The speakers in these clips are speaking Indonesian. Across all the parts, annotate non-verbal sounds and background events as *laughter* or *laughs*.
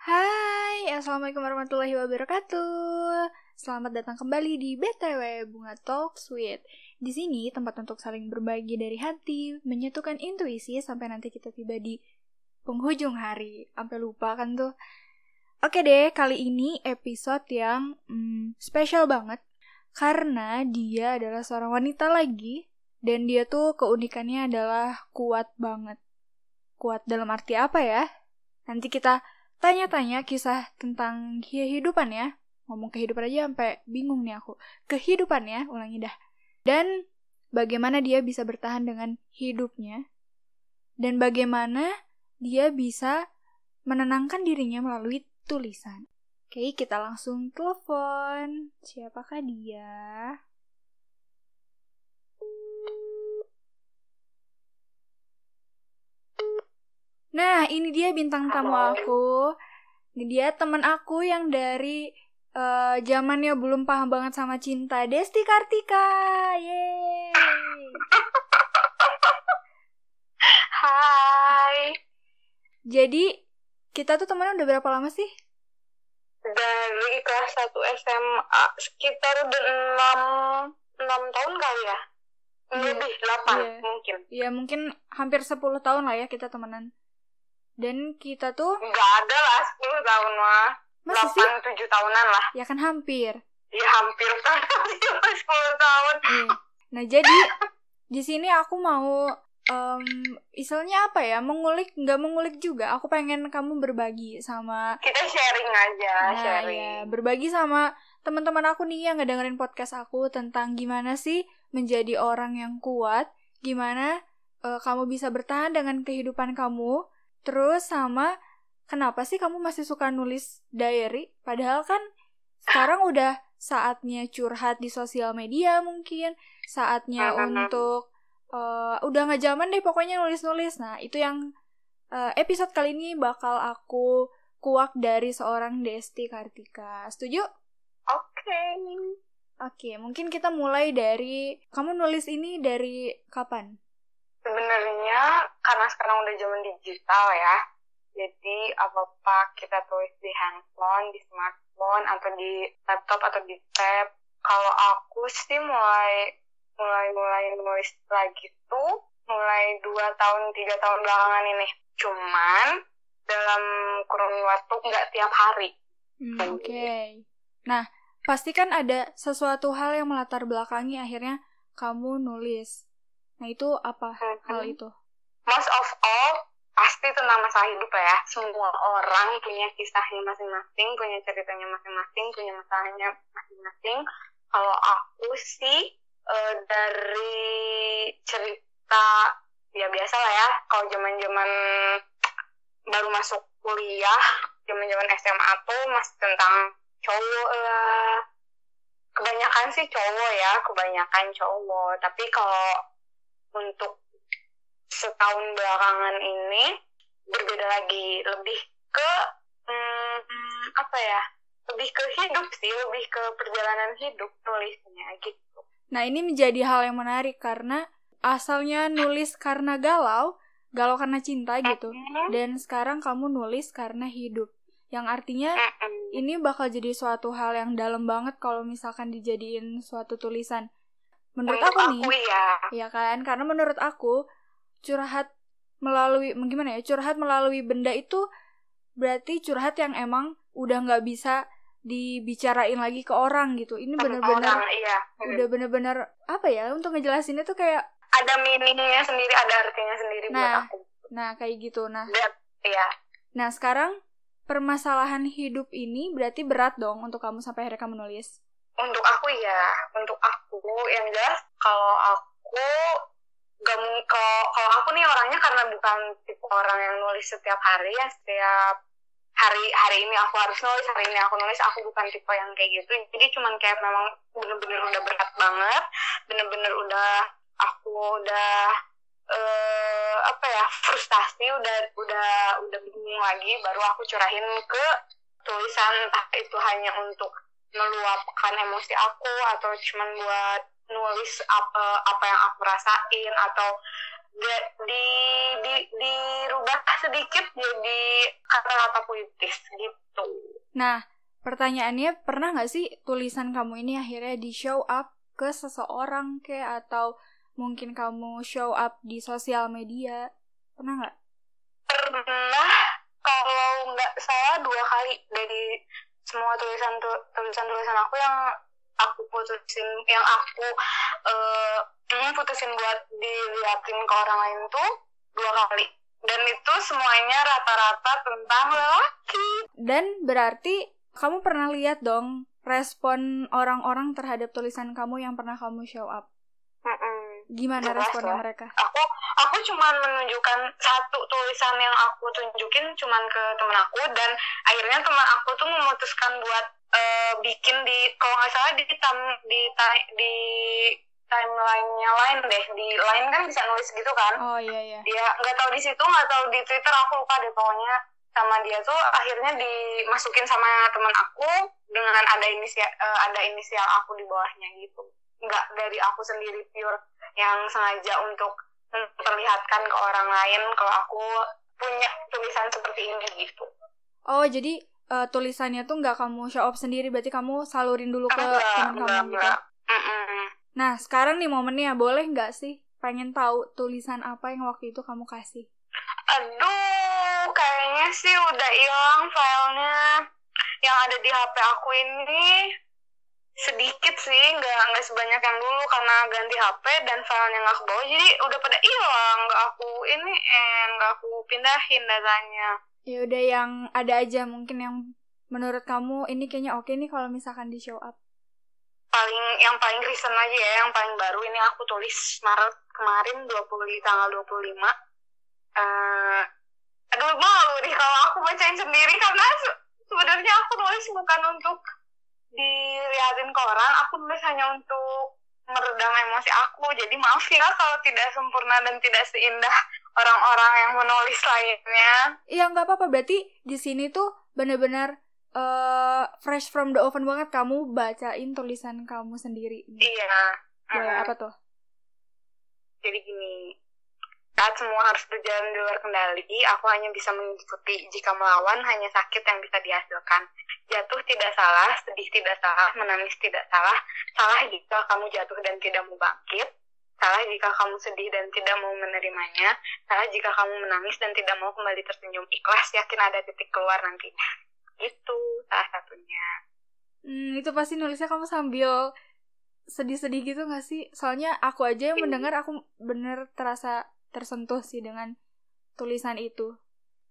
Hai, Assalamualaikum warahmatullahi wabarakatuh. Selamat datang kembali di BTW Bunga Talk Sweet. Di sini tempat untuk saling berbagi dari hati, menyatukan intuisi sampai nanti kita tiba di penghujung hari. Sampai lupa kan tuh. Oke deh, kali ini episode yang hmm, spesial banget karena dia adalah seorang wanita lagi dan dia tuh keunikannya adalah kuat banget. Kuat dalam arti apa ya? Nanti kita tanya-tanya kisah tentang kehidupan ya. Ngomong kehidupan aja sampai bingung nih aku. Kehidupan ya, ulangi dah. Dan bagaimana dia bisa bertahan dengan hidupnya. Dan bagaimana dia bisa menenangkan dirinya melalui tulisan. Oke, kita langsung telepon. Siapakah dia? Nah, ini dia bintang tamu aku. Ini dia teman aku yang dari uh, zamannya belum paham banget sama cinta, Desti Kartika. Yeay. Hai. Jadi, kita tuh temenan udah berapa lama sih? Dari kelas 1 SMA sekitar udah 6 6 tahun kali ya. Iya. Lebih 8 Iya. mungkin. Ya, mungkin hampir 10 tahun lah ya kita temenan. Dan kita tuh, Enggak ada lah 10 tahun mah. masih sih? 8 7 tahunan lah. Ya kan hampir. Ya hampir kan 10 *laughs* tahun. Iya. Nah, jadi di sini aku mau em istilahnya apa ya? Mengulik nggak mengulik juga. Aku pengen kamu berbagi sama Kita sharing aja, nah, sharing. ya, berbagi sama teman-teman aku nih yang ngedengerin podcast aku tentang gimana sih menjadi orang yang kuat, gimana eh, kamu bisa bertahan dengan kehidupan kamu, terus sama kenapa sih kamu masih suka nulis diary padahal kan sekarang udah saatnya curhat di sosial media mungkin, saatnya Mhm. untuk eh, udah nggak zaman deh pokoknya nulis-nulis. Nah, itu yang eh, episode kali ini bakal aku kuak dari seorang Desti Kartika. Setuju? Oke. Oke, mungkin kita mulai dari kamu nulis ini dari kapan? Sebenarnya karena sekarang udah zaman digital ya. Jadi apa-apa kita tulis di handphone, di smartphone atau di laptop atau di tab. Kalau aku sih mulai mulai mulai nulis lagi tuh mulai dua tahun tiga tahun belakangan ini. Cuman dalam kurun waktu nggak tiap hari. Hmm, Oke. Nah, pasti kan ada sesuatu hal yang melatar belakangi akhirnya kamu nulis. Nah, itu apa hal itu? Most of all pasti tentang masa hidup ya. Semua orang punya kisahnya masing-masing, punya ceritanya masing-masing, punya masalahnya masing-masing. Kalau aku sih eh, dari cerita ya biasa lah ya. Kalau zaman-zaman baru masuk kuliah, zaman-zaman SMA tuh masih tentang cowok lah. Kebanyakan sih cowok ya, kebanyakan cowok. Tapi kalau untuk setahun belakangan ini berbeda lagi lebih ke hmm, apa ya lebih ke hidup sih lebih ke perjalanan hidup nulisnya gitu Nah, ini menjadi hal yang menarik karena asalnya nulis karena galau, galau karena cinta gitu. Dan sekarang kamu nulis karena hidup. Yang artinya ini bakal jadi suatu hal yang dalam banget kalau misalkan dijadiin suatu tulisan. Menurut aku nih, aku ya ya kan? Karena menurut aku curhat melalui gimana ya? Curhat melalui benda itu berarti curhat yang emang udah nggak bisa dibicarain lagi ke orang gitu. Ini bener-bener iya udah bener-bener apa ya? Untuk ngejelasinnya tuh kayak ada meaningnya sendiri ada artinya sendiri buat Nah. aku nah kayak gitu. Nah, dan ya nah sekarang permasalahan hidup ini berarti berat dong untuk kamu sampai akhirnya kamu nulis. Untuk aku ya untuk aku yang jelas kalau aku gak kalau aku nih orangnya karena bukan tipe orang yang nulis setiap hari ya setiap hari hari ini aku harus nulis hari ini aku nulis aku bukan tipe yang kayak gitu. Jadi cuman kayak memang bener-bener udah berat banget bener-bener udah aku udah eh apa ya frustasi udah udah udah bingung lagi baru aku curahin ke tulisan entah itu hanya untuk meluapkan emosi aku atau cuman buat nulis apa apa yang aku rasain atau Ga- di di dirubah sedikit jadi kata-kata puitis gitu Nah, pertanyaannya pernah nggak sih tulisan kamu ini akhirnya di show up ke seseorang kayak atau mungkin kamu show up di sosial media? Pernah nggak? pernah kalau nggak salah dua kali dari semua tulisan tulisan tulisan aku yang aku putusin yang aku mm, putusin buat diliatin ke orang lain tuh dua kali dan itu semuanya rata-rata tentang lelaki Dan berarti kamu pernah lihat dong respon orang-orang terhadap tulisan kamu yang pernah kamu show up. Mm-mm. Gimana Jelas responnya mereka? aku aku cuman menunjukkan satu tulisan yang aku tunjukin cuman ke temen aku dan akhirnya teman aku tuh memutuskan buat eh, bikin di kalau nggak salah di tam, di ti- di timeline-nya lain deh di lain kan bisa nulis gitu kan Oh iya iya. dia nggak tahu di situ nggak tahu di twitter aku lupa deh pokoknya sama dia tuh akhirnya dimasukin sama teman aku dengan ada inisial ada inisial aku di bawahnya gitu nggak dari aku sendiri pure yang sengaja untuk memperlihatkan ke orang lain kalau aku punya tulisan seperti ini gitu Oh jadi eh, tulisannya tuh nggak kamu show up sendiri, berarti kamu salurin dulu ke enggak teman enggak kamu gitu. enggak Mm-mm. Nah sekarang nih momennya boleh nggak sih? Pengen tahu tulisan apa yang waktu itu kamu kasih? aduh kayaknya sih udah hilang filenya yang ada di HP aku ini sedikit sih nggak nggak sebanyak yang dulu karena ganti HP dan filenya nggak ke bawah. Jadi udah pada hilang nggak aku ini eh nggak aku pindahin datanya. Ya udah yang ada aja mungkin yang menurut kamu ini kayaknya oke nih kalau misalkan di show up. paling yang paling recent aja ya yang paling baru ini aku tulis Maret kemarin 20 di tanggal 25 eh aduh malu nih kalau aku bacain sendiri karena se- sebenarnya aku nulis bukan untuk dilihatin ke orang aku nulis hanya untuk meredam emosi aku jadi maaf ya kalau tidak sempurna dan tidak seindah orang-orang yang menulis lainnya Iya nggak apa-apa berarti di sini tuh bener-bener eh fresh from the oven banget kamu bacain tulisan kamu sendiri. iya Boleh Mm. apa tuh? Jadi gini, saat semua harus berjalan di luar kendali, aku hanya bisa mengikuti. Jika melawan, hanya sakit yang bisa dihasilkan. Jatuh tidak salah, sedih tidak salah, menangis tidak salah. Salah jika kamu jatuh dan tidak mau bangkit. Salah jika kamu sedih dan tidak mau menerimanya. Salah jika kamu menangis dan tidak mau kembali tersenyum. Ikhlas, yakin ada titik keluar nantinya. Itu salah satunya. Hmm, itu pasti nulisnya kamu sambil sedih-sedih gitu gak sih? Soalnya aku aja yang Iya. mendengar aku bener terasa tersentuh sih dengan tulisan itu.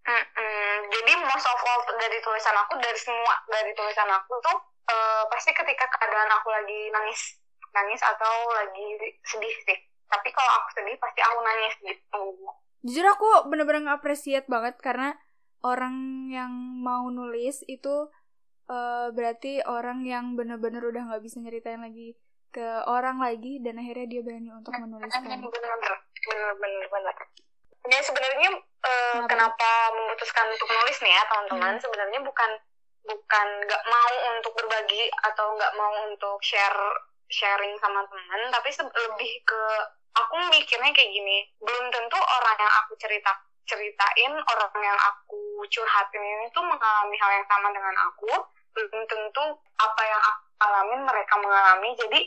Mm-mm. Jadi most of all dari tulisan aku dari semua dari tulisan aku tuh eh, pasti ketika keadaan aku lagi nangis nangis atau lagi sedih sih. Tapi kalau aku sedih pasti aku nangis gitu. Jujur aku bener-bener appreciate banget karena orang yang mau nulis itu eh, berarti orang yang bener-bener udah nggak bisa nyeritain lagi ke orang lagi dan akhirnya dia berani untuk menuliskan. Bener-bener, bener-bener bener. Ya sebenarnya eh, Kenapa? memutuskan untuk nulis nih ya teman-teman? Hmm. Sebenarnya bukan bukan nggak mau untuk berbagi atau nggak mau untuk share sharing sama teman, tapi lebih ke aku mikirnya kayak gini. Belum tentu orang yang aku cerita ceritain, orang yang aku curhatin ini tuh mengalami hal yang sama dengan aku. Belum tentu apa yang aku alamin mereka mengalami. Jadi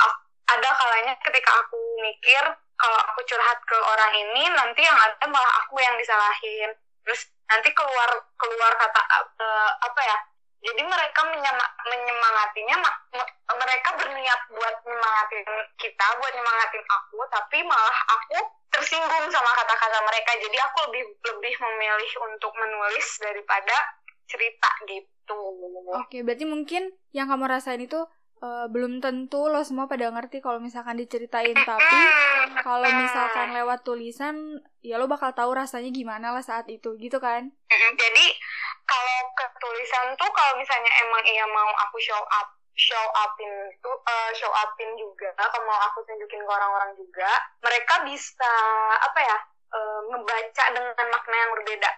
ak- ada kalanya ketika aku mikir kalau aku curhat ke orang ini nanti yang ada malah aku yang disalahin. Terus nanti keluar keluar kata eh, apa ya jadi mereka menyema- menyemangatinya ma- me- mereka berniat buat nyemangatin kita buat nyemangatin aku tapi malah aku tersinggung sama kata-kata mereka. Jadi aku lebih lebih memilih untuk menulis daripada cerita gitu. Oke, berarti mungkin yang kamu rasain itu eh, belum tentu lo semua pada ngerti kalau misalkan diceritain, tapi kalau misalkan lewat tulisan, ya lo bakal tahu rasanya gimana lah saat itu, gitu kan? Jadi kalau ke tulisan tuh kalau misalnya emang iya mau aku show up show upin tuh eh, show upin juga kalau mau aku tunjukin ke orang-orang juga mereka bisa apa ya eh, ngebaca dengan makna yang berbeda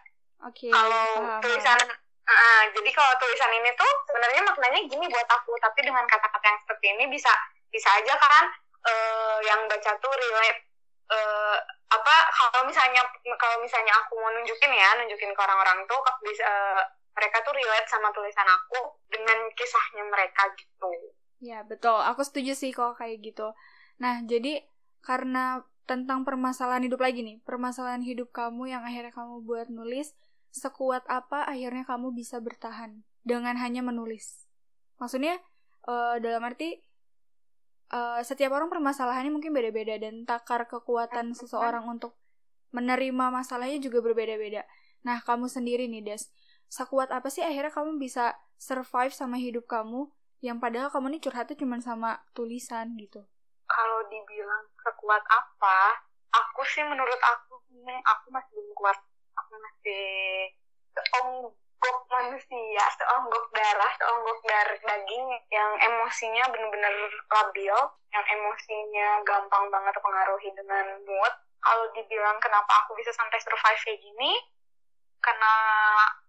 Oke, kalau tulisan ah, jadi kalau tulisan ini tuh sebenarnya maknanya gini buat aku tapi dengan kata-kata yang seperti ini bisa bisa aja kan eh, yang baca tuh relate uh, apa kalau misalnya kalau misalnya aku mau nunjukin ya nunjukin ke orang-orang tuh bisa uh, mereka tuh relate sama tulisan aku dengan kisahnya mereka gitu. Ya betul. Aku setuju sih kok kayak gitu. Nah jadi karena tentang permasalahan hidup lagi nih permasalahan hidup kamu yang akhirnya kamu buat nulis sekuat apa akhirnya kamu bisa bertahan dengan hanya menulis maksudnya uh, dalam arti uh, setiap orang permasalahannya mungkin beda-beda dan takar kekuatan seseorang untuk menerima masalahnya juga berbeda-beda. Nah, kamu sendiri nih, Des. Sekuat apa sih akhirnya kamu bisa survive sama hidup kamu yang padahal kamu nih curhatnya cuma sama tulisan gitu? Kalau dibilang sekuat apa, aku sih menurut aku, aku masih belum kuat. Masih seonggok manusia, seonggok darah, seonggok darah daging yang emosinya benar-benar labil, yang emosinya gampang banget terpengaruhi dengan mood. Kalau dibilang kenapa aku bisa sampai survive kayak gini, karena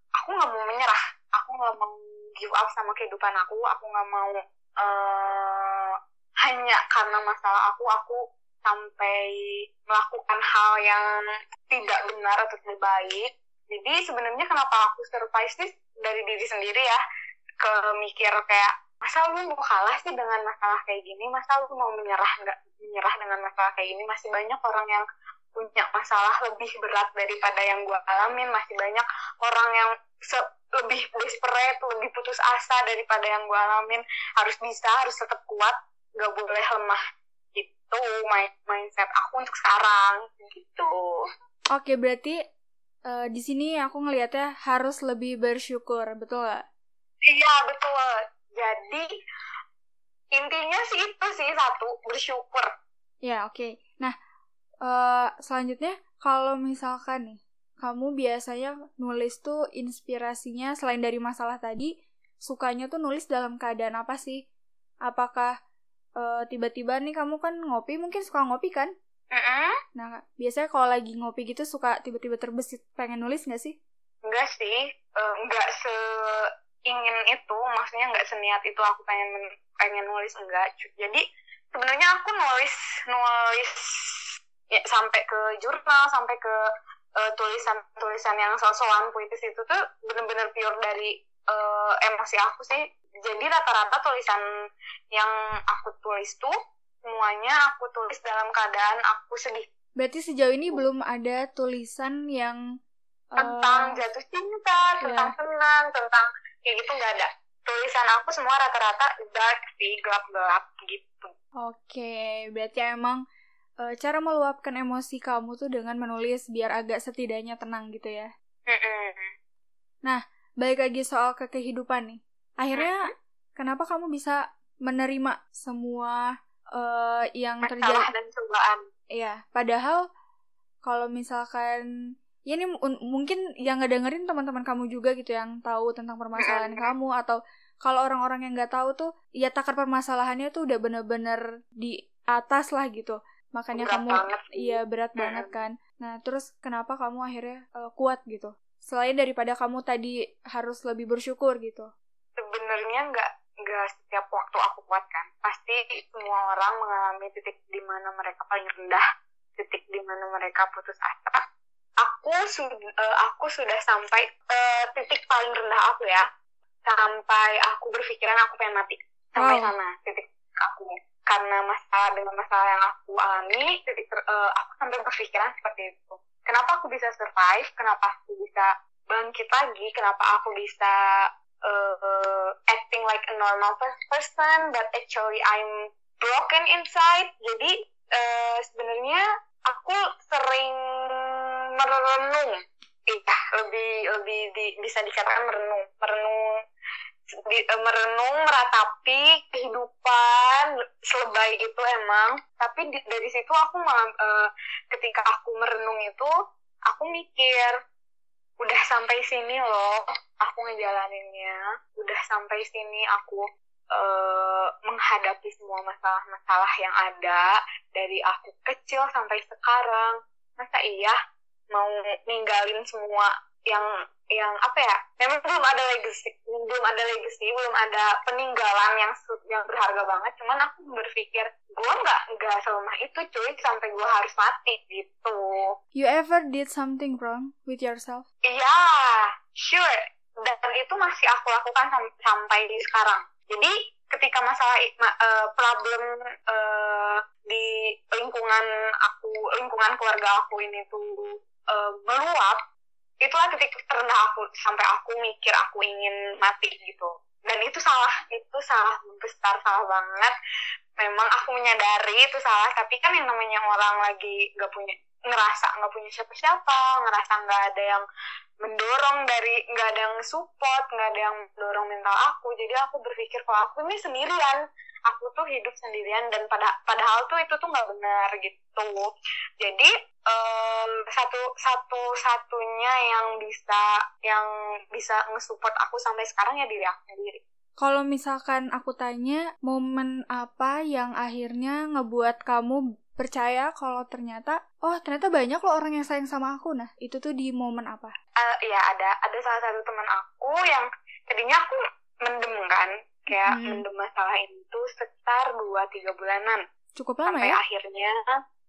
aku nggak mau menyerah, aku nggak mau give up sama kehidupan aku, aku nggak mau uh, hanya karena masalah aku, aku sampai melakukan hal yang tidak benar atau tidak baik. Jadi sebenarnya kenapa aku surprise sih dari diri sendiri ya ke mikir kayak masa lu mau kalah sih dengan masalah kayak gini? Masa lu mau menyerah nggak menyerah dengan masalah kayak gini? Masih banyak orang yang punya masalah lebih berat daripada yang gue alamin. Masih banyak orang yang lebih desperate lebih putus asa daripada yang gue alamin. Harus bisa harus tetap kuat nggak boleh lemah gitu mindset aku untuk sekarang gitu oke berarti uh, di sini aku ngelihatnya harus lebih bersyukur, betul gak? Iya betul. Jadi intinya sih itu sih satu bersyukur. Ya oke. Okay. Nah uh, selanjutnya kalau misalkan nih kamu biasanya nulis tuh inspirasinya selain dari masalah tadi sukanya tuh nulis dalam keadaan apa sih? Apakah uh, tiba-tiba nih kamu kan ngopi mungkin suka ngopi kan? Mm-hmm. Nah, biasanya kalau lagi ngopi gitu suka tiba-tiba terbesit pengen nulis nggak sih? Enggak sih, uh, enggak se ingin itu, maksudnya enggak seniat itu aku pengen pengen nulis enggak. Jadi sebenarnya aku nulis nulis ya, sampai ke jurnal, sampai ke uh, tulisan-tulisan yang sosokan puitis itu tuh bener-bener pure dari uh, emosi aku sih. Jadi rata-rata tulisan yang aku tulis tuh semuanya aku tulis dalam keadaan aku sedih. Berarti sejauh ini belum ada tulisan yang tentang uh, jatuh cinta, tentang yeah. senang, tentang kayak gitu nggak ada. Tulisan aku semua rata-rata dark sih, gelap-gelap gitu. Oke, okay, berarti emang uh, cara meluapkan emosi kamu tuh dengan menulis biar agak setidaknya tenang gitu ya. Mm -mm. Nah, balik lagi soal ke kehidupan nih. Akhirnya, kenapa kamu bisa menerima semua uh, yang terjadi? dan cobaan. Iya, padahal kalau misalkan ya ini mungkin yang ngedengerin teman-teman kamu juga gitu yang tahu tentang permasalahan kamu atau kalau orang-orang yang nggak tahu tuh ya takar permasalahannya tuh udah bener-bener di atas lah gitu. Makanya berat kamu banget. iya berat hmm. banget kan. Nah terus kenapa kamu akhirnya uh, kuat gitu? Selain daripada kamu tadi harus lebih bersyukur gitu sebenarnya nggak nggak setiap waktu aku kuat kan. Pasti semua orang mengalami titik di mana mereka paling rendah titik di mana mereka putus asa. Aku sudah uh, aku sudah sampai uh, titik paling rendah aku ya. Sampai aku berpikiran aku pengen mati. Sampai wow. sana titik aku. Karena masalah dengan masalah yang aku alami titik uh, aku sampai berpikiran seperti itu. Kenapa aku bisa survive? Kenapa aku bisa bangkit lagi? Kenapa aku bisa uh, acting like a normal person but actually I'm broken inside. Jadi uh, sebenarnya aku sering merenung. Iya lebih lebih di, bisa dikatakan merenung. Merenung di, uh, merenung meratapi kehidupan selebay itu emang. Tapi di, dari situ aku malah uh, ketika aku merenung itu aku mikir udah sampai sini loh aku ngejalaninnya. Udah sampai sini aku uh, menghadapi semua masalah-masalah yang ada dari aku kecil sampai sekarang. Masa iya mau ninggalin semua yang yang apa ya memang belum ada legacy belum ada legacy belum ada peninggalan yang yang berharga banget. Cuman aku berpikir gue nggak nggak selama itu cuy sampai gue harus mati gitu. You ever did something wrong with yourself? Iya sure. Dan itu masih aku lakukan sam sampai sekarang. Jadi ketika masalah uh, problem uh, di lingkungan aku lingkungan keluarga aku ini tuh uh, meluap itulah titik terendah aku sampai aku mikir aku ingin mati gitu. Dan itu salah itu salah besar salah banget. Memang aku menyadari itu salah tapi kan yang namanya orang lagi nggak punya ngerasa nggak punya siapa-siapa ngerasa nggak ada yang mendorong dari nggak ada yang support nggak ada yang mendorong mental aku. Jadi aku berpikir kalau aku ini sendirian aku tuh hidup sendirian dan pada padahal tuh itu tuh nggak benar gitu. Jadi um, satu satu satunya yang bisa yang bisa ngesupport aku sampai sekarang ya diri aku sendiri. Kalau misalkan aku tanya momen apa yang akhirnya ngebuat kamu percaya kalau ternyata oh ternyata banyak loh orang yang sayang sama aku. Nah itu tuh di momen apa? Uh, ya ada ada salah satu teman aku yang tadinya aku mendem kayak hmm. mendem masalah itu sekitar dua tiga bulanan. Cukup lama sampai ya? akhirnya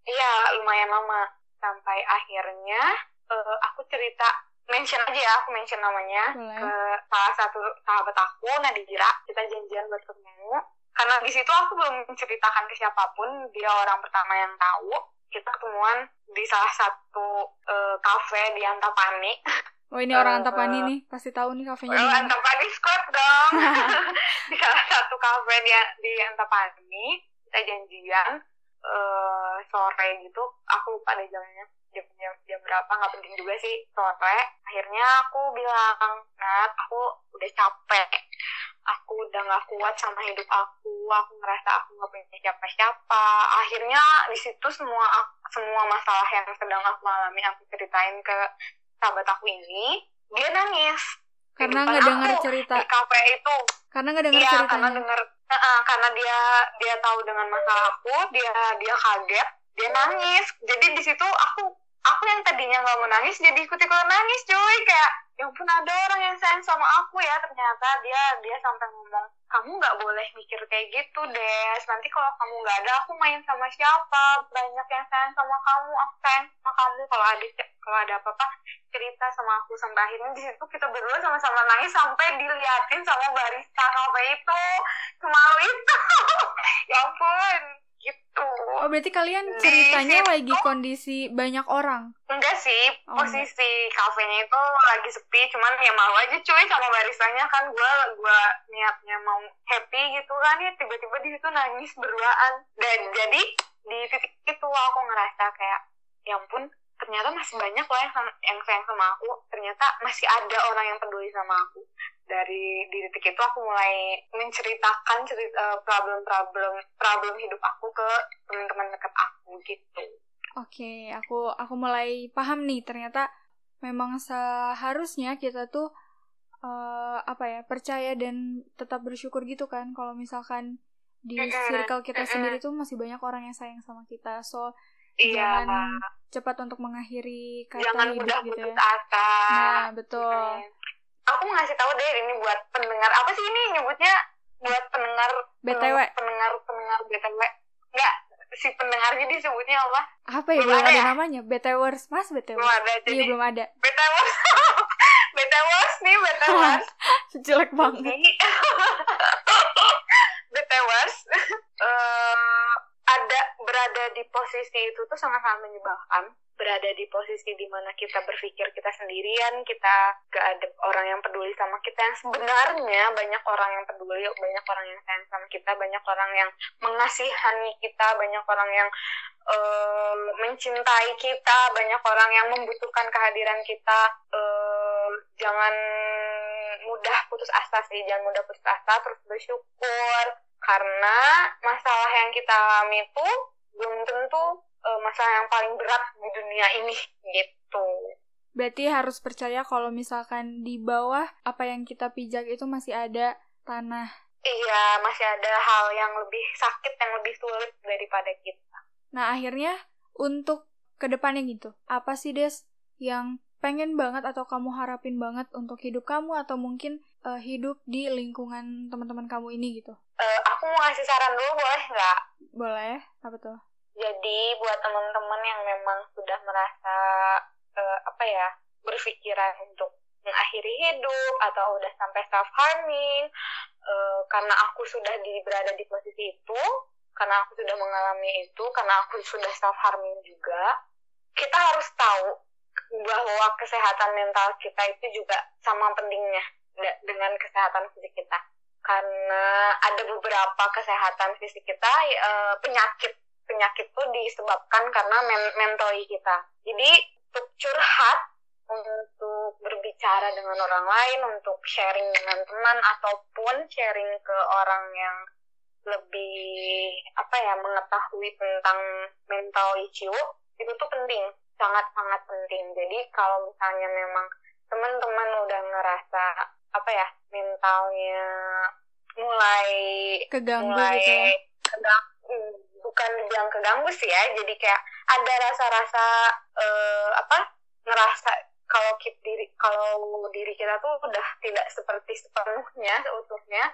iya lumayan lama. Sampai akhirnya uh, aku cerita mention aja ya aku mention namanya Boleh. ke salah satu sahabat aku Nadira. Kita janjian buat ketemu. Karena di situ aku belum menceritakan ke siapa pun. Dia orang pertama yang tahu. Kita ketemuan di salah satu uh, cafe di Antapani *laughs* Oh ini orang Antapani uh, nih, pasti tahu nih kafenya. Oh, Antapani Squad dong. *laughs* di salah satu kafe di di Antapani, kita janjian uh, sore gitu. Aku lupa deh jamnya. Jam, jam, jam berapa nggak penting juga sih sore. Akhirnya aku bilang, Nat, aku udah capek. Aku udah nggak kuat sama hidup aku. Aku ngerasa aku nggak punya siapa-siapa. Akhirnya di situ semua semua masalah yang sedang aku alami aku ceritain ke sahabat aku ini dia nangis. Karena nggak dengar cerita. di kafe itu. Karena nggak dengar iya, ceritanya karena dengar uh, karena dia dia tahu dengan masalah aku dia dia kaget dia nangis. Jadi di situ aku aku yang tadinya nggak mau nangis jadi ikut ikutan nangis cuy. Kayak ya ampun ada orang yang sayang sama aku ya. Ternyata dia dia sampai ngomong kamu nggak boleh mikir kayak gitu deh nanti kalau kamu nggak ada aku main sama siapa? Banyak yang sayang sama kamu aku sayang sama kamu. Kalau ada kalau ada apa-apa cerita sama aku sampai akhirnya di situ kita berdua sama-sama nangis sampai diliatin sama barista kafe itu. Semalu itu. *laughs* Ya ampun gitu. Oh berarti kalian ceritanya situ, lagi kondisi banyak orang? Enggak sih oh, posisi kafenya itu lagi sepi cuman ya malu aja cuy sama baristanya kan gue gua niatnya mau happy gitu kan ya tiba-tiba di situ nangis berduaan. Dan jadi di titik itu aku ngerasa kayak ya ampun ternyata masih banyak loh yang yang sayang sama aku. Ternyata masih ada orang yang peduli sama aku. Dari di titik itu aku mulai menceritakan cerita problem-problem problem hidup aku ke teman-teman dekat aku gitu. Oke okay, aku aku mulai paham nih. Ternyata memang seharusnya kita tuh uh, apa ya percaya dan tetap bersyukur gitu kan. Kalau misalkan di circle kita sendiri tuh masih banyak orang yang sayang sama kita. So iya. jangan cepat untuk mengakhiri kata jangan hidup mudah gitu putus ya. asa. Nah betul. Hmm. aku ngasih tahu deh ini buat pendengar. Apa sih ini nyebutnya? Buat pendengar btw pendengar pendengar btw enggak si pendengarnya disebutnya apa? Apa ya? Belum, belum ada, ya? namanya. Btwers mas btwers belum ada iya, jadi iya belum ada. Btwers *laughs* btwers nih btwers *laughs* jelek banget. *laughs* Btwers uh, ada berada di posisi itu tuh sangat-sangat menyebalkan. Berada di posisi di mana kita berpikir kita sendirian, kita gak ada orang yang peduli sama kita. Yang sebenarnya banyak orang yang peduli, banyak orang yang sayang sama kita, banyak orang yang mengasihani kita, banyak orang yang uh, mencintai kita, banyak orang yang membutuhkan kehadiran kita. Uh, jangan mudah putus asa sih, jangan mudah putus asa, terus bersyukur. Karena masalah yang kita alami itu belum tentu uh, masalah yang paling berat di dunia ini gitu. Berarti harus percaya kalau misalkan di bawah apa yang kita pijak itu masih ada tanah. Iya, masih ada hal yang lebih sakit, yang lebih sulit daripada kita. Nah, akhirnya untuk ke depannya gitu, apa sih Des yang pengen banget atau kamu harapin banget untuk hidup kamu atau mungkin uh, hidup di lingkungan teman-teman kamu ini gitu? Uh, aku mau ngasih saran dulu boleh nggak? Boleh, apa tuh? Jadi buat teman-teman yang memang sudah merasa uh, apa ya berpikiran untuk mengakhiri hidup atau udah sampai self harming uh, karena aku sudah di, berada di posisi itu karena aku sudah mengalami itu karena aku sudah self harming juga kita harus tahu bahwa kesehatan mental kita itu juga sama pentingnya dengan kesehatan fisik kita. Karena ada beberapa kesehatan fisik kita uh, penyakit penyakit itu disebabkan karena men mentally kita. Jadi untuk curhat untuk berbicara dengan orang lain untuk sharing dengan teman ataupun sharing ke orang yang lebih apa ya mengetahui tentang mental issue itu tuh penting sangat sangat penting. Jadi kalau misalnya memang teman-teman udah ngerasa apa ya mentalnya mulai keganggu mulai gitu ya? keganggu bukan bilang keganggu sih ya jadi kayak ada rasa-rasa uh, apa ngerasa kalau diri kalau diri kita tuh udah tidak seperti sepenuhnya seutuhnya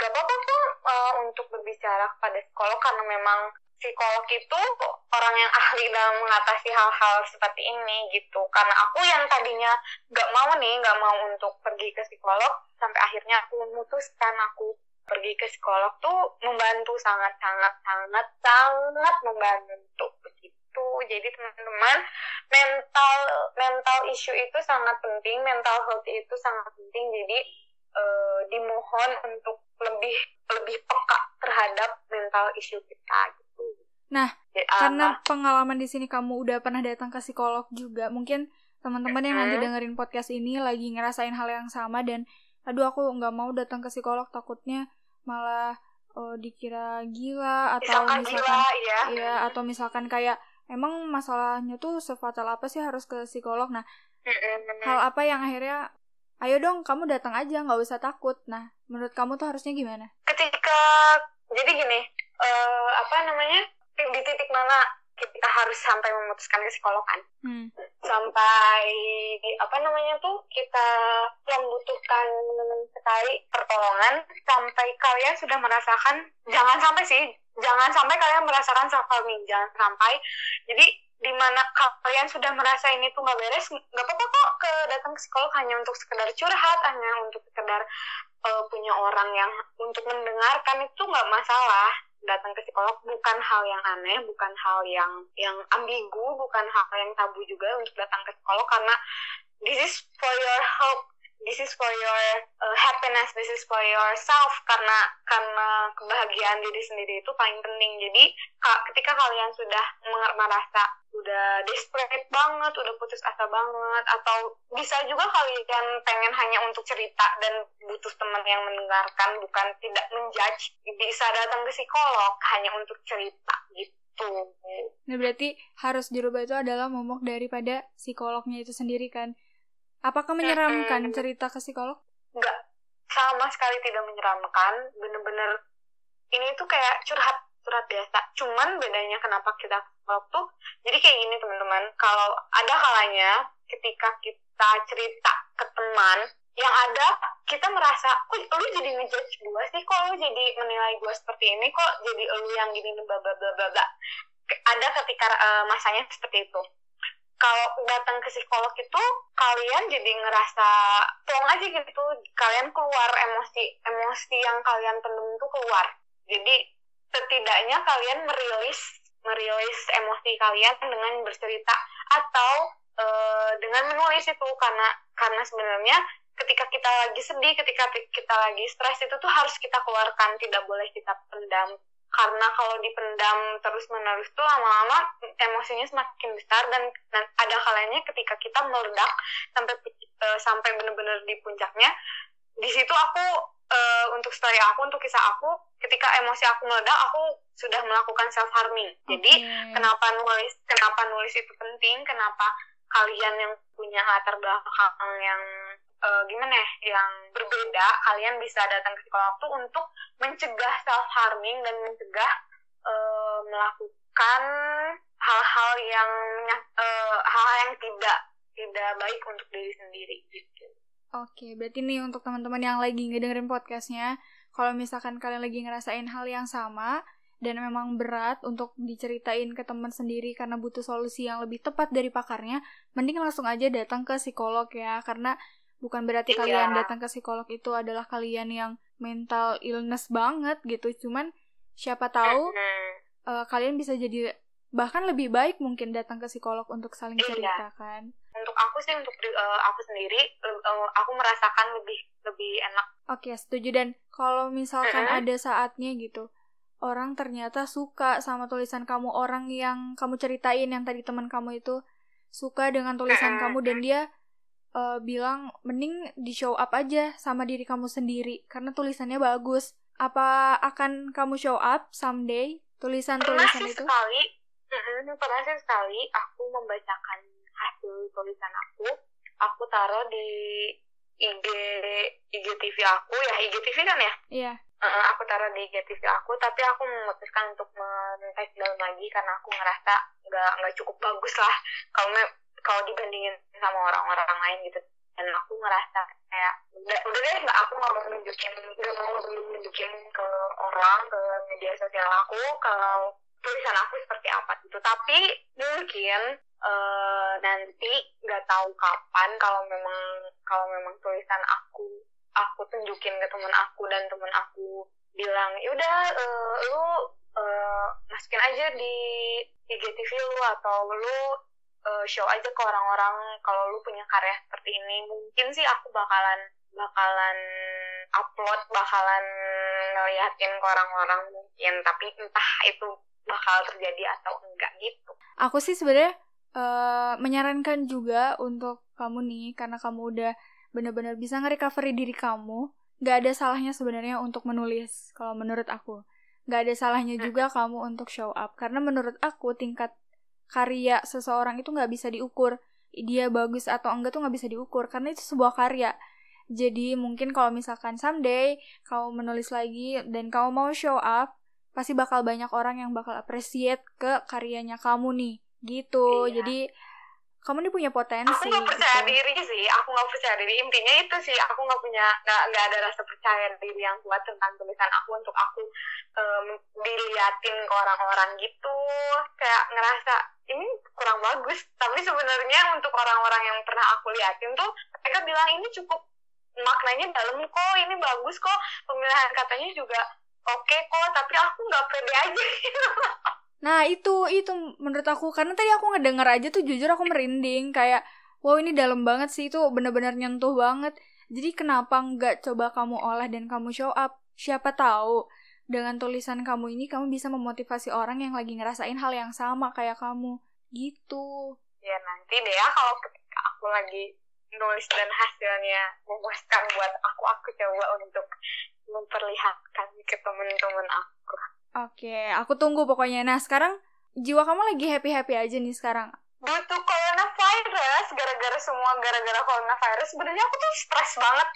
gak apa-apa tuh uh, untuk berbicara kepada psikolog karena memang psikolog itu orang yang ahli dalam mengatasi hal-hal seperti ini gitu. Karena aku yang tadinya gak mau nih gak mau untuk pergi ke psikolog sampai akhirnya aku memutuskan aku pergi ke psikolog tuh membantu sangat sangat sangat sangat membantu begitu. Jadi teman-teman mental mental issue itu sangat penting mental health itu sangat penting. Jadi uh, dimohon untuk lebih lebih peka terhadap mental issue kita. Nah, ya, karena apa? pengalaman di sini kamu udah pernah datang ke psikolog juga, mungkin teman-teman yang nanti dengerin podcast ini lagi ngerasain hal yang sama dan aduh aku nggak mau datang ke psikolog takutnya malah uh, dikira gila atau misalkan, misalkan gila, ya. ya atau misalkan kayak emang masalahnya tuh sefatal apa sih harus ke psikolog? Nah hal apa yang akhirnya ayo dong kamu datang aja nggak usah takut. Nah menurut kamu tuh harusnya gimana? Ketika jadi gini uh, apa namanya di titik mana kita harus sampai memutuskan ke psikolog kan. Hmm. sampai apa namanya tuh kita membutuhkan sekali pertolongan sampai kalian sudah merasakan jangan sampai sih jangan sampai kalian merasakan self harming jangan sampai. Jadi di mana kalian sudah merasa ini tuh nggak beres nggak apa-apa kok ke datang ke psikolog hanya untuk sekedar curhat hanya untuk sekedar uh, punya orang yang untuk mendengarkan itu nggak masalah datang ke psikolog bukan hal yang aneh bukan hal yang yang ambigu bukan hal yang tabu juga untuk datang ke psikolog karena this is for your help this is for your uh, happiness this is for yourself. Karena karena kebahagiaan diri sendiri itu paling penting. Jadi ketika kalian sudah merasa udah desperate banget udah putus asa banget atau bisa juga kalian pengen hanya untuk cerita dan butuh teman yang mendengarkan bukan tidak menjudge bisa datang ke psikolog hanya untuk cerita gitu. Nah berarti harus dirubah itu adalah momok daripada psikolognya itu sendiri kan Apakah menyeramkan hmm. cerita ke psikolog? Enggak, sama sekali tidak menyeramkan. Bener-bener ini tuh kayak curhat curhat biasa. Cuman bedanya kenapa kita tuh, jadi kayak gini teman-teman. Kalau ada kalanya ketika kita cerita ke teman, yang ada kita merasa, kok lu jadi ngejudge gue sih, kok lu jadi menilai gue seperti ini, kok jadi lu yang gini bla bla bla bla Ada ketika uh, masanya seperti itu kalau datang ke psikolog itu kalian jadi ngerasa plong aja gitu. Kalian keluar emosi emosi yang kalian pendem itu keluar. Jadi setidaknya kalian merilis merilis emosi kalian dengan bercerita atau e, dengan menulis itu. Karena karena sebenarnya ketika kita lagi sedih ketika kita lagi stres itu tuh harus kita keluarkan. Tidak boleh kita pendam karena kalau dipendam terus menerus tuh lama-lama emosinya semakin besar dan, dan ada kalanya ketika kita meledak sampai uh, sampai benar-benar di puncaknya di situ aku uh, untuk story aku untuk kisah aku ketika emosi aku meledak aku sudah melakukan self harming jadi kenapa nulis kenapa nulis itu penting? Kenapa kalian yang punya latar belakang yang uh, gimana ya yang berbeda kalian bisa datang ke psikolog tuh untuk mencegah self harming dan mencegah uh, melakukan hal-hal yang hal hal-hal yang tidak tidak baik untuk diri sendiri gitu. Oke, berarti nih untuk teman-teman yang lagi ngedengerin podcastnya, kalau misalkan kalian lagi ngerasain hal yang sama, dan memang berat untuk diceritain ke teman sendiri karena butuh solusi yang lebih tepat dari pakarnya, mending langsung aja datang ke psikolog ya, karena bukan berarti Iya. kalian datang ke psikolog itu adalah kalian yang mental illness banget gitu, cuman siapa tahu Mhm. eh, kalian bisa jadi bahkan lebih baik mungkin datang ke psikolog untuk saling Iya. cerita kan. untuk aku sih untuk eh, aku sendiri eh, aku merasakan lebih lebih enak Oke, setuju dan kalau misalkan Mhm. ada saatnya gitu, orang ternyata suka sama tulisan kamu, orang yang kamu ceritain yang tadi teman kamu itu suka dengan tulisan Mhm. kamu dan dia eh, bilang mending di show up aja sama diri kamu sendiri karena tulisannya bagus. Apa akan kamu show up someday tulisan-tulisan itu? sekali pernah sih sekali aku membacakan hasil tulisan aku aku taruh di IG IGTV aku ya IGTV kan ya Iya. Eh, aku taruh di IGTV aku tapi aku memutuskan untuk men-take down lagi karena aku ngerasa nggak nggak cukup bagus lah kalau kalau dibandingin sama orang-orang lain gitu. Dan aku ngerasa kayak udah udah deh nggak aku nggak mau nunjukin nggak mau nunjukin ke orang ke media sosial aku kalau tulisan aku seperti apa gitu. Tapi mungkin eh, nanti nggak tahu kapan kalau memang kalau memang tulisan aku aku tunjukin ke teman aku dan teman aku bilang yaudah eh, lu eh, masukin aja di IGTV lu atau lu eh, show aja ke orang-orang kalau lu punya karya seperti ini. Mungkin sih aku bakalan bakalan upload bakalan ngeliatin ke orang-orang mungkin. Tapi entah itu bakal terjadi atau enggak gitu. Aku sih sebenarnya eh, menyarankan juga untuk kamu nih karena kamu udah benar-benar bisa nge-recovery diri kamu, nggak ada salahnya sebenarnya untuk menulis kalau menurut aku. Nggak ada salahnya juga kamu untuk show up. Karena menurut aku tingkat karya seseorang itu nggak bisa diukur. Dia bagus atau enggak tuh nggak bisa diukur karena itu sebuah karya. Jadi mungkin kalau misalkan someday kamu menulis lagi dan kamu mau show up, pasti bakal banyak orang yang bakal appreciate ke karyanya kamu nih gitu Iya. jadi kamu nih punya potensi aku nggak percaya gitu. diri sih. Aku nggak percaya diri. Intinya itu sih aku nggak punya nggak nggak ada rasa percaya diri yang kuat tentang tulisan aku untuk aku em, diliatin ke orang-orang gitu. Kayak ngerasa ini kurang bagus. Tapi sebenarnya untuk orang-orang yang pernah aku liatin tuh mereka bilang ini cukup maknanya dalam kok ini bagus kok. Pemilihan katanya juga oke kok tapi aku nggak pede aja *laughs* nah itu itu menurut aku. Karena tadi aku ngedenger aja tuh jujur aku merinding. Kayak wow ini dalam banget sih. Itu benar-benar nyentuh banget. Jadi kenapa nggak coba kamu olah dan kamu show up? Siapa tahu dengan tulisan kamu ini kamu bisa memotivasi orang yang lagi ngerasain hal yang sama kayak kamu. Gitu. Ya nanti deh ya kalau ketika aku lagi nulis dan hasilnya memuaskan buat aku aku coba untuk memperlihatkan ke temen-temen aku Oke, aku tunggu pokoknya. Nah, sekarang jiwa kamu lagi happy-happy aja nih sekarang. butuh coronavirus gara-gara semua gara-gara coronavirus sebenarnya aku tuh stres banget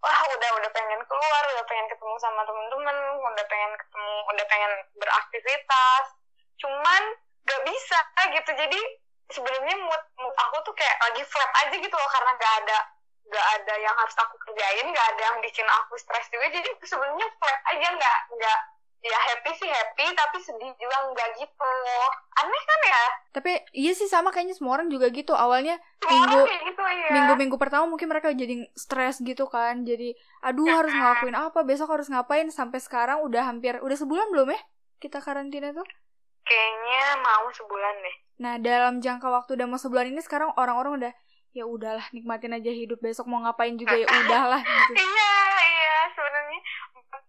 wah udah udah pengen keluar udah pengen ketemu sama temen-temen udah pengen ketemu udah pengen beraktivitas cuman gak bisa gitu jadi sebenarnya mood mood aku tuh kayak lagi flat aja gitu loh karena gak ada gak ada yang harus aku kerjain gak ada yang bikin aku stres juga jadi sebenarnya flat aja nggak nggak ya happy sih happy tapi sedih juga nggak gitu aneh kan ya Tapi iya sih sama kayaknya semua orang juga gitu. Awalnya Semua minggu gitu ya minggu-minggu pertama mungkin mereka jadi stres gitu kan. Jadi aduh harus ngelakuin apa, besok harus ngapain sampai sekarang udah hampir udah sebulan belum ya kita karantina tuh? kayaknya mau sebulan deh Nah, dalam jangka waktu udah mau sebulan ini sekarang orang-orang udah ya udahlah nikmatin aja hidup besok mau ngapain juga ya udahlah gitu. *laughs* iya iya sebenarnya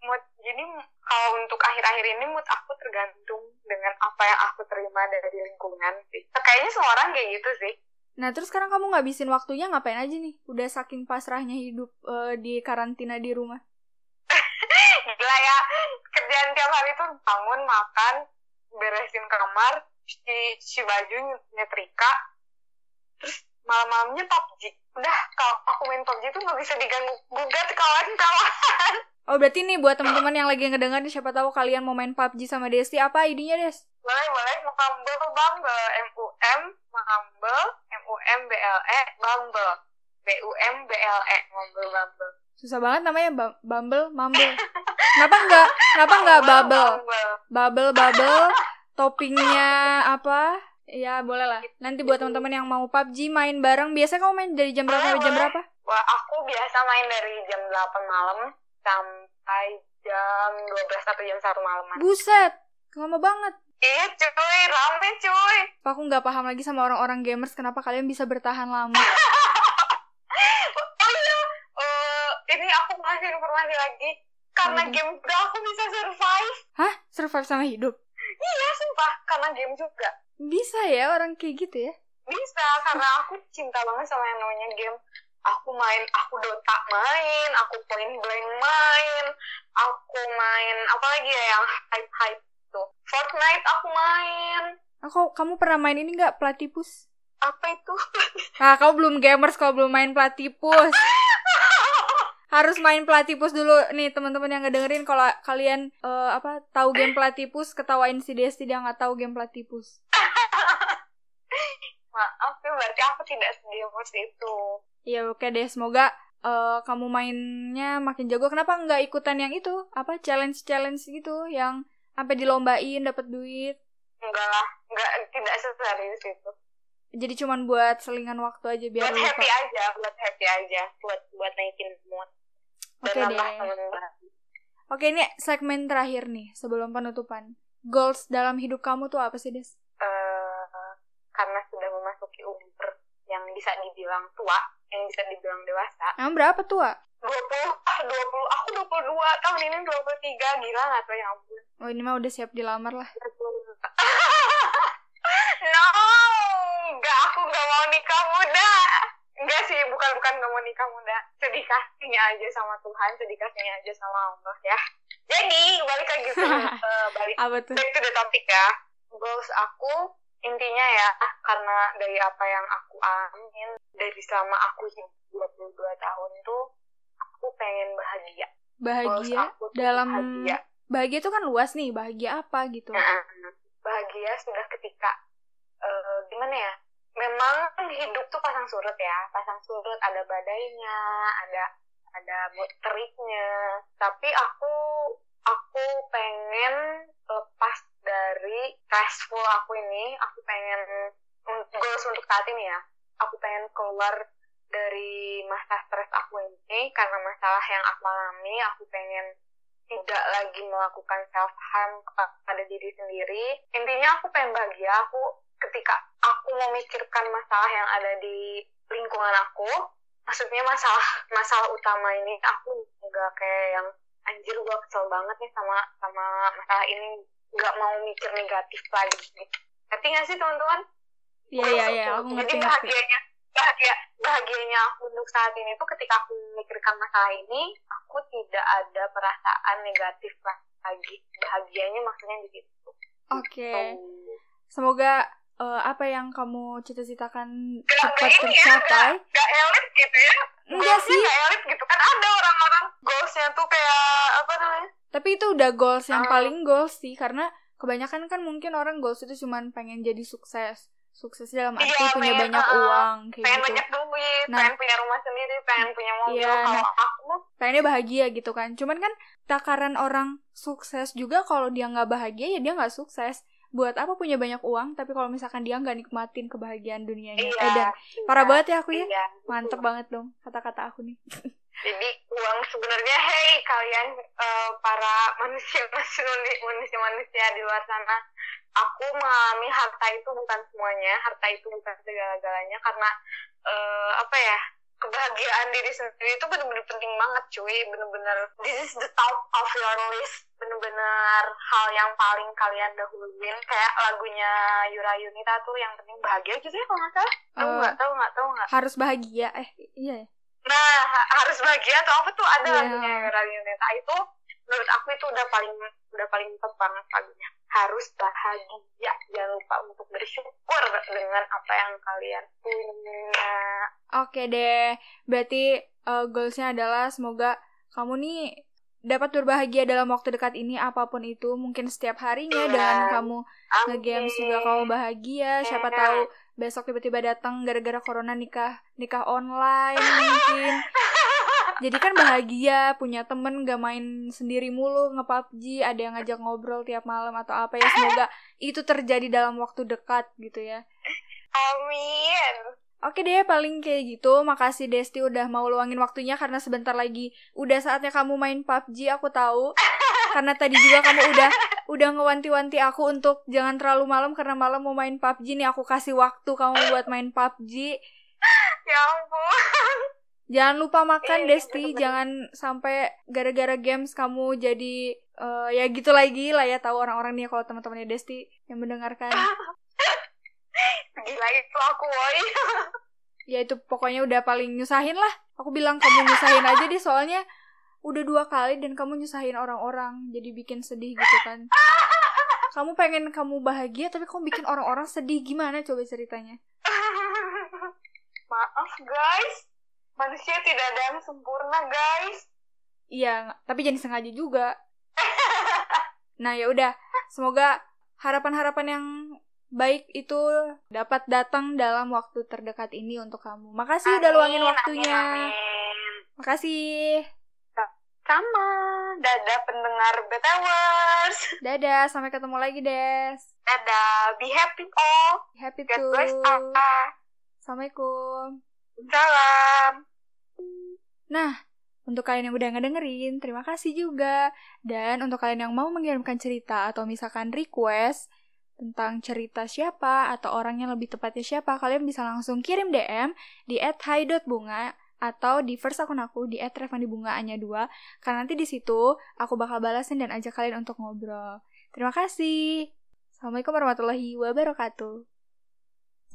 mood jadi kalau untuk akhir-akhir ini mood aku tergantung dengan apa yang aku terima dari lingkungan sih. Kayaknya semua orang kayak gitu sih. Nah, terus sekarang kamu ngabisin waktunya ngapain aja nih? Udah saking pasrahnya hidup eh, di karantina di rumah. *laughs* gila ya kerjaan tiap hari tuh bangun makan beresin kamar cuci, cuci baju nyetrika. Terus malam-malamnya PUBG udah kalau aku main PUBG tuh nggak bisa diganggu gugat kawan-kawan *laughs* Oh, berarti nih buat teman-teman yang lagi ngedengar nih siapa tahu kalian mau main PUBG sama Desti, apa idenya, Des? boleh boleh Mumble Bumble M U M Mumble M U M B L E Bumble B U M B L E Bumble Bumble Susah banget namanya Bumble, Mumble. Kenapa enggak? Kenapa enggak Bubble? Bumble. Bubble, bubble. Toppingnya apa? Ya boleh lah. Nanti buat teman-teman yang mau PUBG main bareng, biasanya kamu main dari jam berapa sampai jam berapa? Wah, aku biasa main dari jam 8 malam sampai jam 12 atau jam 1 malam. Buset, lama banget. Ih, cuy, rame cuy. Aku nggak paham lagi sama orang-orang gamers kenapa kalian bisa bertahan lama. *laughs* Oh iya, ini aku ngasih informasi lagi. Karena game juga aku bisa survive. Hah? Survive sama hidup? Iya, sumpah. Karena game juga. Bisa ya orang kayak gitu ya? Bisa, karena aku cinta banget sama yang namanya game. Aku main, aku Dota main, aku Point Blank main, aku main, apa lagi ya yang hype-hype tuh. Fortnite aku main. Aku, kamu pernah main ini nggak Platypus? Apa itu? *laughs* Ah, kamu belum gamers kalau belum main Platypus. Harus main Platypus dulu nih teman-teman yang ngedengerin kalau kalian eh, apa tahu game Platypus ketawain si Desti dia nggak tahu game Platypus. *laughs* Maaf ya, berarti aku tidak segamers itu. Ya oke deh, semoga eh, kamu mainnya makin jago. Kenapa nggak ikutan yang itu? Apa challenge-challenge gitu yang sampai dilombain dapat duit? Enggak lah, enggak, tidak seserius itu. Jadi cuman buat selingan waktu aja biar buat lupa. happy aja, buat happy aja, buat buat naikin mood. Oke nambah deh. Oke, ini segmen terakhir nih sebelum penutupan. Goals dalam hidup kamu tuh apa sih, Des? Eh, karena sudah memasuki umur yang bisa dibilang tua, yang bisa dibilang dewasa. Emang berapa tua? 20, ah 20, aku 22, tahun ini 23, gila gak tuh ya ampun. Oh, ini mah udah siap dilamar lah. 22. *laughs* no, enggak, aku gak mau nikah muda. Enggak sih, bukan bukan gak mau nikah muda. Sedih kasihnya aja sama Tuhan, sedih kasihnya aja sama Allah ya. Jadi, balik lagi ke *laughs* eh, balik Apa tuh? back to the topic ya. Goals aku intinya ya karena dari apa yang aku alamin dari selama aku hidup 22 tahun tuh aku pengen bahagia. Bahagia aku dalam bahagia. bahagia tuh kan luas nih, bahagia apa gitu. Nah, bahagia sudah ketika eh, gimana ya? Memang hidup tuh pasang surut ya, pasang surut ada badainya, ada ada teriknya. Tapi aku aku pengen lepas dari stressful aku ini, aku pengen goals untuk saat ini ya. Aku pengen keluar dari masa stres aku ini karena masalah yang aku alami, aku pengen tidak lagi melakukan self harm kepada diri sendiri. Intinya aku pengen bahagia. Aku ketika aku memikirkan masalah yang ada di lingkungan aku, maksudnya masalah masalah utama ini, aku nggak kayak yang anjir gue kesel banget nih sama sama masalah ini, nggak mau mikir negatif lagi. Ngerti nggak sih teman-teman? Iya, iya, iya, aku Jadi ngerti ngerti. bahagianya bahagia bahagianya aku untuk saat ini tuh ketika aku memikirkan masalah ini aku tidak ada perasaan negatif lagi bahagianya maksudnya di situ Oke. Tuh. Semoga eh, apa yang kamu cita-citakan Gak- cepat gak ini ya, tercapai. gak elit gitu ya Enggak sih, gak elit gitu kan ada orang-orang goalsnya tuh kayak apa namanya tapi itu udah goals yang Ah. paling goals sih karena kebanyakan kan mungkin orang goals itu cuman pengen jadi sukses. Sukses dalam arti Iya, punya pengen, banyak uh, uang kayak pengen gitu. banyak duit Nah. pengen punya rumah sendiri pengen punya mobil Iya, kalau nah. aku pengennya bahagia gitu kan cuman kan takaran orang sukses juga kalau dia nggak bahagia ya dia nggak sukses buat apa punya banyak uang tapi kalau misalkan dia nggak nikmatin kebahagiaan dunianya iya eh dan iya, parah banget ya aku ya iya, mantep betul. banget dong kata-kata aku nih *laughs* Jadi uang sebenarnya hey kalian eh, para manusia *laughs* manusia manusia di luar sana, aku mengalami harta itu bukan semuanya, harta itu bukan segala-galanya karena eh, apa ya kebahagiaan diri sendiri itu benar-benar penting banget cuy, benar-benar this is the top of your list, benar-benar hal yang paling kalian dahuluin. Kayak lagunya Yura Yunita tuh yang penting bahagia gitu ya kalau nggak salah, tahu Eh, nggak? Tahu nggak? Tahu nggak? harus bahagia. Eh iya ya Nah, ha- harus bahagia atau apa tuh ada Iya. lagunya Neta itu menurut aku itu udah paling udah paling top banget lagunya. Harus bahagia, jangan lupa untuk bersyukur dengan apa yang kalian punya. Oke deh, berarti eh, goalsnya adalah semoga kamu nih dapat berbahagia dalam waktu dekat ini apa pun itu, mungkin setiap harinya Iya. dengan kamu Amin. nge-games juga kamu bahagia, siapa Iya. tahu besok tiba-tiba datang gara-gara corona nikah nikah online mungkin *laughs* jadi kan bahagia punya temen gak main sendiri mulu nge PUBG ada yang ngajak ngobrol tiap malam atau apa ya semoga itu terjadi dalam waktu dekat gitu ya Amin. Oke deh, paling kayak gitu. Makasih Desti udah mau luangin waktunya karena sebentar lagi udah saatnya kamu main PUBG, aku tahu. *laughs* karena tadi juga kamu udah udah ngewanti-wanti aku untuk jangan terlalu malam karena malam mau main PUBG nih. Aku kasih waktu kamu buat main PUBG. *laughs* Ya ampun. Jangan lupa makan Eh, Desti, jangan sampai gara-gara games kamu jadi eh, ya gitu lagi lah ya tahu orang-orang nih kalau teman-temannya Desti yang mendengarkan. *laughs* Gila itu aku, woi. *laughs* ya itu pokoknya udah paling nyusahin lah. Aku bilang kamu nyusahin aja deh soalnya udah dua kali dan kamu nyusahin orang-orang jadi bikin sedih gitu kan. Kamu pengen kamu bahagia tapi kamu bikin orang-orang sedih gimana coba ceritanya? Maaf, guys. Manusia tidak ada yang sempurna, guys. Iya, tapi jangan sengaja juga. Nah ya udah, semoga harapan-harapan yang baik itu dapat datang dalam waktu terdekat ini untuk kamu. Makasih udah luangin Amin, waktunya. Amin, amin. Makasih. Sama. Dadah pendengar BTWers. Dadah, sampai ketemu lagi, Des. Dadah. Be happy all. Happy God to. bless. Assalamualaikum. Salam. Nah, untuk kalian yang udah ngedengerin, terima kasih juga. Dan untuk kalian yang mau mengirimkan cerita atau misalkan request tentang cerita siapa atau orangnya lebih tepatnya siapa, kalian bisa langsung kirim DM di @hai.bunga atau di first akun aku di @revandibunga-nya 2 karena nanti di situ aku bakal balasin dan ajak kalian untuk ngobrol. Terima kasih. Assalamualaikum warahmatullahi wabarakatuh.